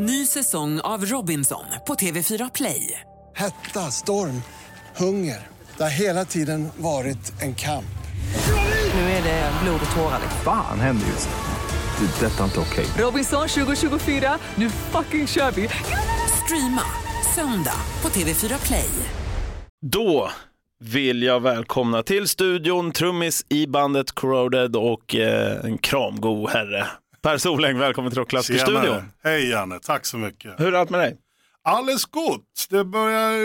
Ny säsong av Robinson på TV4 Play. Hetta, storm, hunger. Det har hela tiden varit en kamp. Nu är det blod och tårar. Fan händer just nu. Det. är Detta är inte okej. Robinson 2024, nu fucking kör vi! Streama söndag på TV4 Play. Då vill jag välkomna till studion trummis i bandet Corroded och eh, en kramgo herre. Per Soläng, välkommen till Rockklassikerstudion. Hej Janne, tack så mycket. Hur är allt med dig? Alldeles gott, det börjar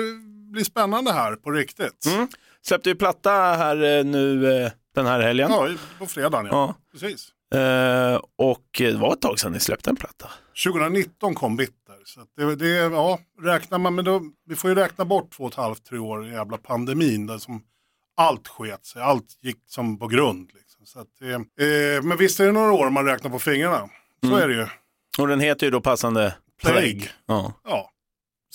bli spännande här på riktigt. Mm. Släppte ju platta här eh, nu eh, den här helgen. Ja, på fredagen ja. Ja. Precis. Eh, och det var ett tag sedan ni släppte en platta. 2019 kom Bitter. Så det, det, ja, räknar man, men då, vi får ju räkna bort två och ett halvt, tre år i jävla pandemin. Där som allt sket sig, allt gick som på grund. Liksom. Så att, eh, eh, men visst är det några år man räknar på fingrarna. Så Mm. är det ju. Och den heter ju då passande Plague. Ja. Ja.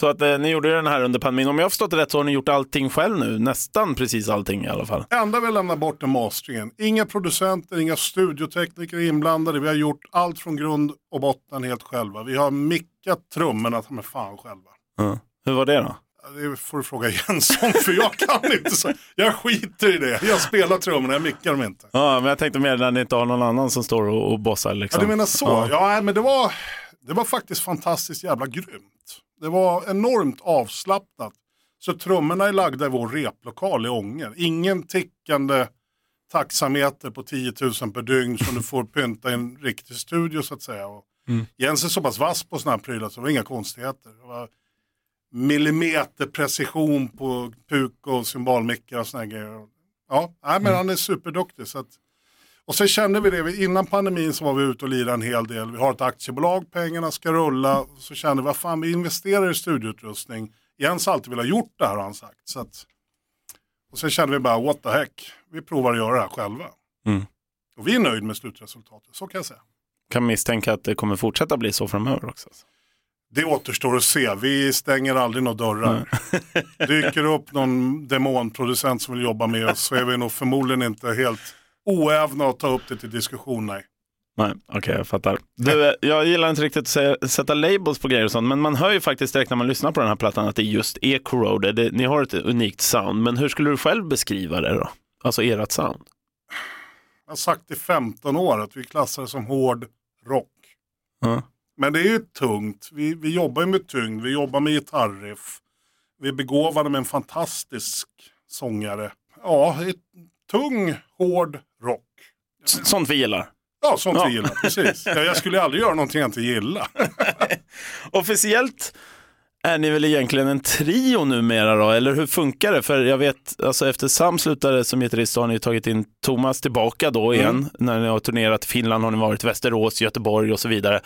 Så att eh, ni gjorde den här under pandemin. Om jag har förstått det rätt så har ni gjort allting själv nu. Nästan precis allting i alla fall. Enda vi lämnar bort är masteringen. Inga producenter, inga studiotekniker inblandade. Vi har gjort allt från grund och botten helt själva. Vi har mickat trummorna ta mig fan själva. Ja. Hur var det då? Ja, Det får du fråga Jens om, för jag kan inte så. Jag skiter i det. Jag spelar trummorna, jag mickar dem inte. Ja, men jag tänkte mer när ni inte har någon annan som står och, och bossar Ja, liksom. du menar så? Ja. Ja, men det var, det var faktiskt fantastiskt jävla grymt. Det var enormt avslappnat. Så trummorna är lagda i vår replokal i Ånger. Ingen tickande taxameter på 10 000 per dygn som du får pynta i en riktig studio så att säga. Och Jens är så pass vass på sådana här prylar så det var inga konstigheter. Det var millimeterprecision på puk och symbolmickar och sådana grejer. Ja, nej, men han är superduktig. Så att, och sen kände vi det, innan pandemin så var vi ute och lirade en hel del. Vi har ett aktiebolag, pengarna ska rulla. Så kände vi, vad fan vi investerar i studioutrustning. Jens har alltid velat gjort det här har han sagt. Så att, och sen kände vi bara, what the heck, vi provar att göra det här själva. Mm. Och vi är nöjda med slutresultatet, så kan jag säga. Kan misstänka att det kommer fortsätta bli så framöver också. Det återstår att se. Vi stänger aldrig några dörrar. Dyker upp någon demonproducent som vill jobba med oss så är vi nog förmodligen inte helt oävna att ta upp det till diskussion. Nej. Nej, okej jag fattar. Du, eh, jag gillar inte riktigt att säga, sätta labels på grejer och sånt, men man hör ju faktiskt direkt när man lyssnar på den här plattan att det just är Corroded. Ni har ett unikt sound, men hur skulle du själv beskriva det då? Alltså ert sound? Jag har sagt i 15 år att vi klassar det som hård rock. Ja. Men det är ju tungt. Vi, vi jobbar ju med tyngd, vi jobbar med gitarriff. Vi är begåvade med en fantastisk sångare. Ja, ett tung, hård rock. Sånt vi gillar. Ja, sånt Ja. vi gillar. Precis. Ja, jag skulle aldrig göra någonting jag inte gillar. Officiellt är ni väl egentligen en trio numera då, eller hur funkar det? För jag vet, alltså efter Sam slutade som gitarrist så har ni tagit in Thomas tillbaka då igen. När ni har turnerat i Finland har ni varit Västerås, Göteborg och så vidare.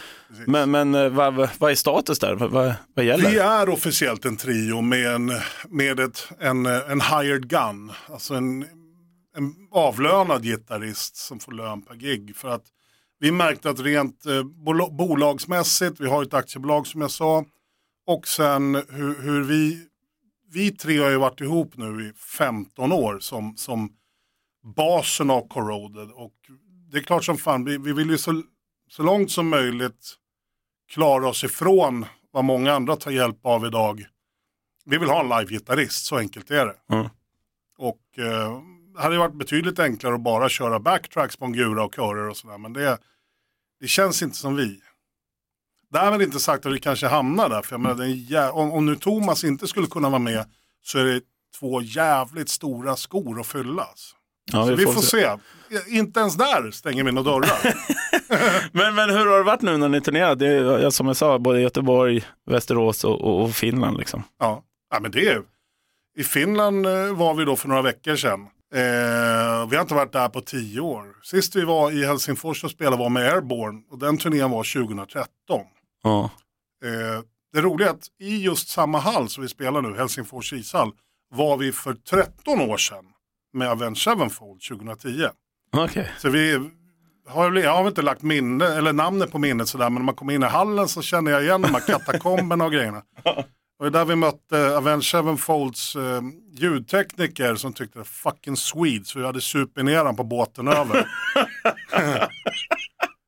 Men, men eh, vad, vad- är status där? Vad, vad, gäller? Vi är officiellt en trio med en, med ett, en, en hired gun. Alltså en, en avlönad gitarrist som får lön per gig. För att vi märkte att rent eh, bolagsmässigt, vi har ett aktiebolag som jag sa. Och sen hur, hur vi, vi tre har ju varit ihop nu i 15 år som, som basen av Corroded. Och det är klart som fan, vi, vi vill ju så, så långt som möjligt klara oss ifrån vad många andra tar hjälp av idag. Vi vill ha en live-gitarrist, så enkelt är det. Mm. Och eh, det hade varit betydligt enklare att bara köra backtracks på en gura och körer och sådär. Men det, det känns inte som vi. Därmed inte sagt att vi kanske hamnar där. För jag menar, jä- om, om nu Thomas inte skulle kunna vara med så är det två jävligt stora skor att fylla. alltså. Ja, Så vi får se. Inte ens där stänger vi några dörrar. Men, men hur har det varit nu när ni turnerat? Det är, som jag sa, både Göteborg, Västerås och, och, och Finland. Liksom. Ja, ja men det är I Finland eh, var vi då för några veckor sedan. Eh, vi har inte varit där på tio år. Sist vi var i Helsingfors och spelade var med Airborne och den turnén var 2013. Ja. Eh, det roliga är att i just samma hall som vi spelar nu, Helsingfors ishall, var vi för 13 år sedan med Avenged Sevenfold 2010. Okej. Så vi har, jag har inte lagt minne, eller namnet på minnet sådär, men när man kommer in i hallen så känner jag igen de här katakomberna och grejerna. Och det är där vi mötte Avenged Sevenfolds eh, ljudtekniker som tyckte det fucking Swedes, för vi hade supit ner han på båten över.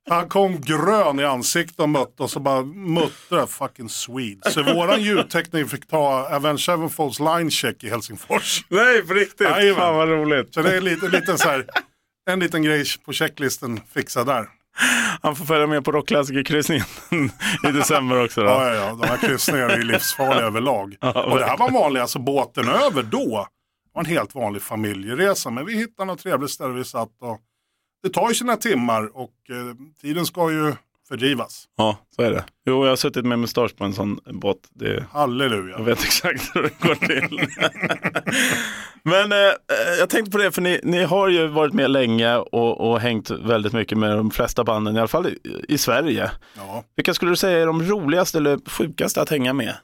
Han kom grön i ansiktet och mötte oss och bara muttrade fucking Swede. Så våran ljudtekniker fick ta Avenged Sevenfolds line check i Helsingfors. Nej, på riktigt? Jajamän. Fan vad roligt. Så det är lite, lite så här, en liten grej på checklisten fixa där. Han får följa med på rockklassikerkryssningen i december också då. Ja, ja, ja. De här kryssningarna är ju livsfarliga överlag. Och det här var vanligt, alltså båten över då var en helt vanlig familjeresa. Men vi hittade något trevligt ställe vi satt och det tar ju sina timmar och eh, tiden ska ju fördrivas. Ja, så är det. Jo, jag har suttit med mustasch på en sån båt. Det, Halleluja. jag vet exakt hur det går till. Men eh, jag tänkte på det, för ni, ni har ju varit med länge och, och hängt väldigt mycket med de flesta banden, i alla fall i, i Sverige. Ja. Vilka skulle du säga är de roligaste eller sjukaste att hänga med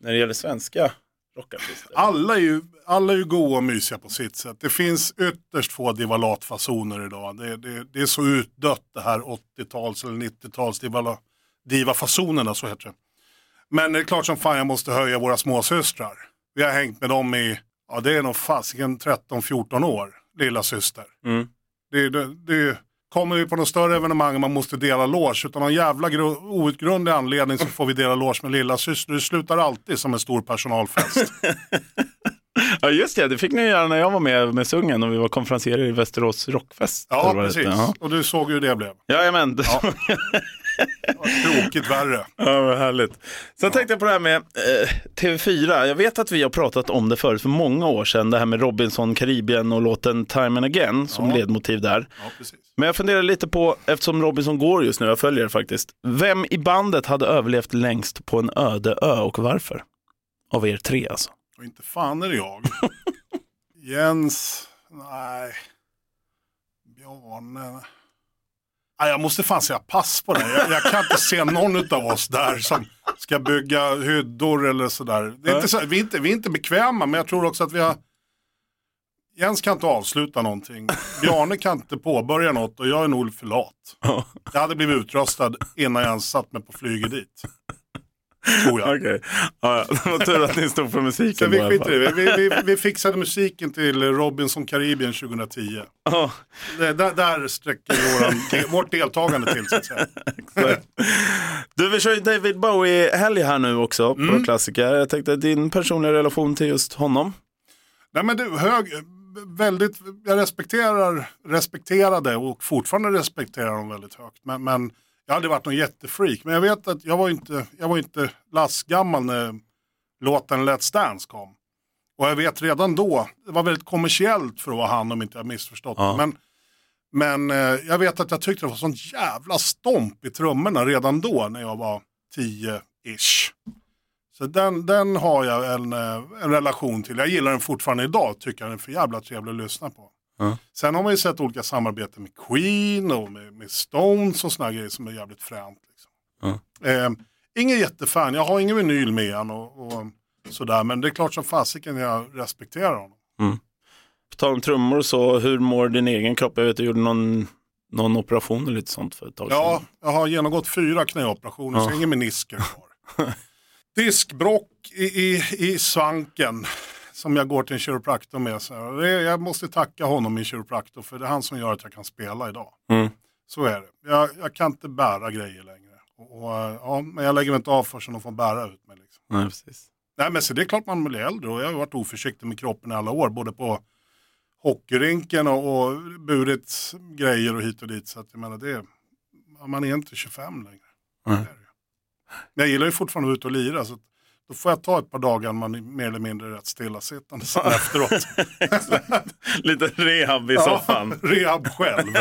när det gäller svenska rockartister? Alla är ju alla är ju goa och mysiga på sitt sätt. Det finns ytterst få divalatfasoner idag. Det, det, det är så utdött det här 80-tals eller 90-tals divala, divafasonerna, så heter det. Men det är klart som fan jag måste höja våra småsystrar. Vi har hängt med dem i, ja det är nog fasiken 13-14 år, lilla syster. Mm. Det, det, det, kommer vi på något större evenemang och man måste dela loge, utan någon jävla outgrundlig anledning så får vi dela loge med lilla syster. Det slutar alltid som en stor personalfest. Ja just det, det fick ni göra när jag var med med Sungen och vi var konferenserer i Västerås Rockfest. Ja, precis. Ja. Och du såg hur det blev. Jajamän, Ja. Tråkigt värre. Ja, vad härligt. Sen tänkte jag på det här med eh, TV4. Jag vet att vi har pratat om det förut för många år sedan, det här med Robinson Karibien och låten Time and Again som Ja. ledmotiv där. Ja, precis. Men jag funderar lite på, eftersom Robinson går just nu, jag följer det faktiskt, vem i bandet hade överlevt längst på en öde ö och varför? Av er tre alltså. Och inte fan är det jag. Jens, nej. Bjarne. Nej, jag måste fan säga pass på det. Jag, jag kan inte se någon av oss där som ska bygga hyddor eller sådär. Det är inte så, vi, är inte, vi är inte bekväma, men jag tror också att vi har... Jens kan inte avsluta någonting. Bjarne kan inte påbörja något och jag är nog för lat. Jag hade blivit utröstad innan jag ens satt mig på flyget dit. Tror jag. Okej, ja, det var tur att ni stod för Så musiken. vi, då i alla skiter i vi, vi, vi fixade musiken till Robinson Karibien 2010. Ja, Det, där, där sträcker våran, vårt deltagande till så att säga. Du, vi kör ju David Bowie-helg här nu också på Mm. klassiker. Jag tänkte din personliga relation till just honom. Nej men du, hög, väldigt, jag respekterar, respekterade och fortfarande respekterar dem väldigt högt. Men, men jag har aldrig varit någon jättefreak. Men jag vet att jag var inte, jag var inte lastgammal när låten Let's Dance kom. Och jag vet redan då, det var väldigt kommersiellt för att vara han om inte jag missförstått Ja. Men, men eh, jag vet att jag tyckte det var sån jävla stomp i trummorna redan då när jag var 10-ish. Så den, den har jag en, eh, en relation till. Jag gillar den fortfarande idag, tycker jag den är för jävla trevlig att lyssna på. Ja. Sen har man ju sett olika samarbeten med Queen och med, med Stones och sådana grejer som är jävligt fränt. Liksom. Eh, ingen jättefan, jag har ingen vinyl med han och, och sådär. Men det är klart som fasiken jag respekterar honom. På tal om trummor och så, hur mår din egen kropp? Jag vet du gjorde någon, någon operation eller lite sånt för ett tag Ja, sedan. jag har genomgått fyra knäoperationer så Ja. jag har ingen menisker kvar. Diskbrock i, i, i svanken som jag går till en kiropraktor med. Så här. Jag måste tacka honom, min kiropraktor, för det är han som gör att jag kan spela idag. Mm. Så är det. Jag, jag kan inte bära grejer längre. Och, och, ja, men jag lägger mig inte av förrän de får bära ut mig. Liksom. Nej, precis. Nej, men så det är klart man blir äldre och jag har varit oförsiktig med kroppen i alla år. Både på hockeyrinken och, och burit grejer och hit och dit. Så att jag menar, det, man är inte 25 längre. Ju. Men jag gillar ju fortfarande att ut och lira. Så då får jag ta ett par dagar man är mer eller mindre rätt stillasittande sen efteråt. Lite rehab i soffan. Ja, rehab själv.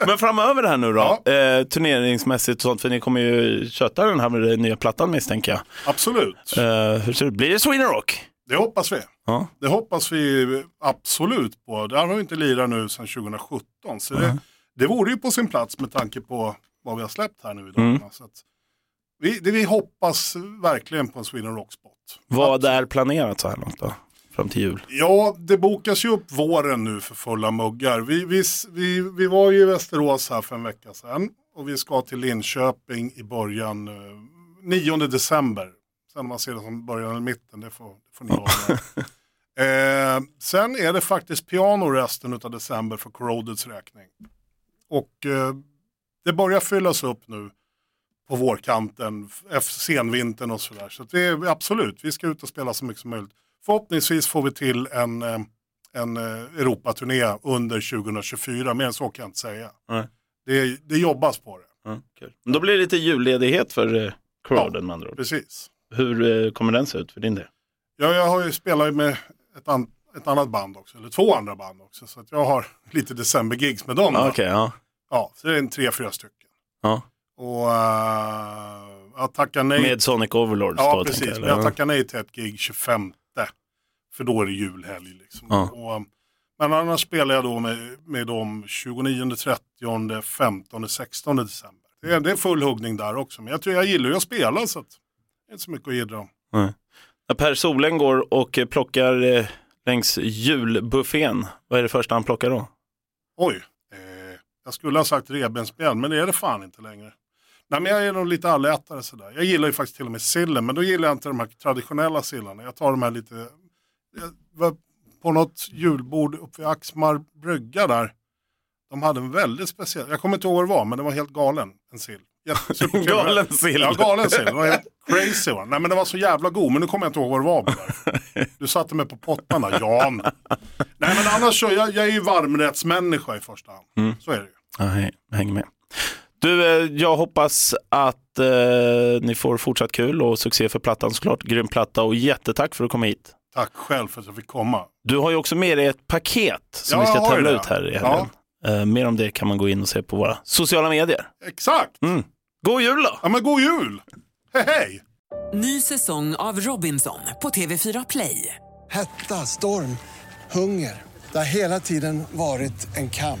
Men framöver här nu då, eh, turneringsmässigt och sånt, för ni kommer ju köta den här med den nya plattan misstänker jag. Absolut. Eh, hur ser det Blir det Sweden Rock? Det hoppas vi. Ja. Det hoppas vi absolut på. Där har vi inte lirat nu sedan 2017. Så det, det vore ju på sin plats med tanke på vad vi har släppt här nu idag. Så att vi, det, vi hoppas verkligen på en Sweden Rock Spot. Vad är planerat så här långt då? Fram till jul? Ja, det bokas ju upp våren nu för fulla muggar. Vi, vi, vi, vi var ju i Västerås här för en vecka sedan. Och vi ska till Linköping i början, eh, 9 december. Sen om man ser det som början eller mitten, det får, det får ni avgöra. eh, sen är det faktiskt piano resten av december för Corrodeds räkning. Och eh, det börjar fyllas upp nu på vårkanten, senvintern och sådär. Så det är absolut, vi ska ut och spela så mycket som möjligt. Förhoppningsvis får vi till en, eh, en eh, Europaturné under 2024, mer än så kan jag inte säga. Nej. Det, det jobbas på det, Ja, kul. Men Då blir det lite julledighet för eh, crowden med andra ord. precis. Hur kommer den se ut för din del? Ja, jag har ju spelat med ett, an, ett annat band också, eller två andra band också. Så jag har lite december-gigs med dem. Ja. Okej, ja. Ja, så det är en tre, fyra stycken. ja. Och uh, jag tackar nej. Med Sonic Overlords ja, då? precis. Men jag, tackar nej till ett gig 25. För då är det julhelg. Liksom. Ja. Och, men annars spelar jag då med, med dem 29, 30, 15, 16 december. Det är, det är full huggning där också. Men jag, tror, jag gillar ju att spela så att det är inte så mycket att jiddra om. När Per Solen går och eh, plockar eh, längs julbuffén, vad är det första han plockar då? Oj, eh, jag skulle ha sagt revbensspjäll men det är det fan inte längre. Nej men jag är nog lite allätare sådär. Jag gillar ju faktiskt till och med sillen men då gillar jag inte de här traditionella sillarna. Jag tar de här lite, på något julbord uppe vid Axmar brygga där. De hade en väldigt speciell, jag kommer inte ihåg vad det var men det var helt galen en sill. Galen sill. Ja, galen sill. Det var helt crazy. Va? Nej men det var så jävla god men nu kommer jag inte ihåg vad det var. Du satte mig på pottarna, Jan. Nej men annars så, jag, jag är ju varmrättsmänniska i första hand. Mm. Så är det ju. Ja, hänger med. Du, eh, jag hoppas att eh, ni får fortsatt kul och succé för plattan såklart. Grym platta och jättetack för att komma hit. Tack själv för att jag fick komma. Du har ju också med dig ett paket som Ja, vi ska tävla ut här i helgen. Eh, mer om det kan man gå in och se på våra sociala medier. Exakt! Mm. God jul då! Ja men god jul! Hej hej! Ny säsong av Robinson på TV4 Play. Hetta, storm, hunger. Det har hela tiden varit en kamp.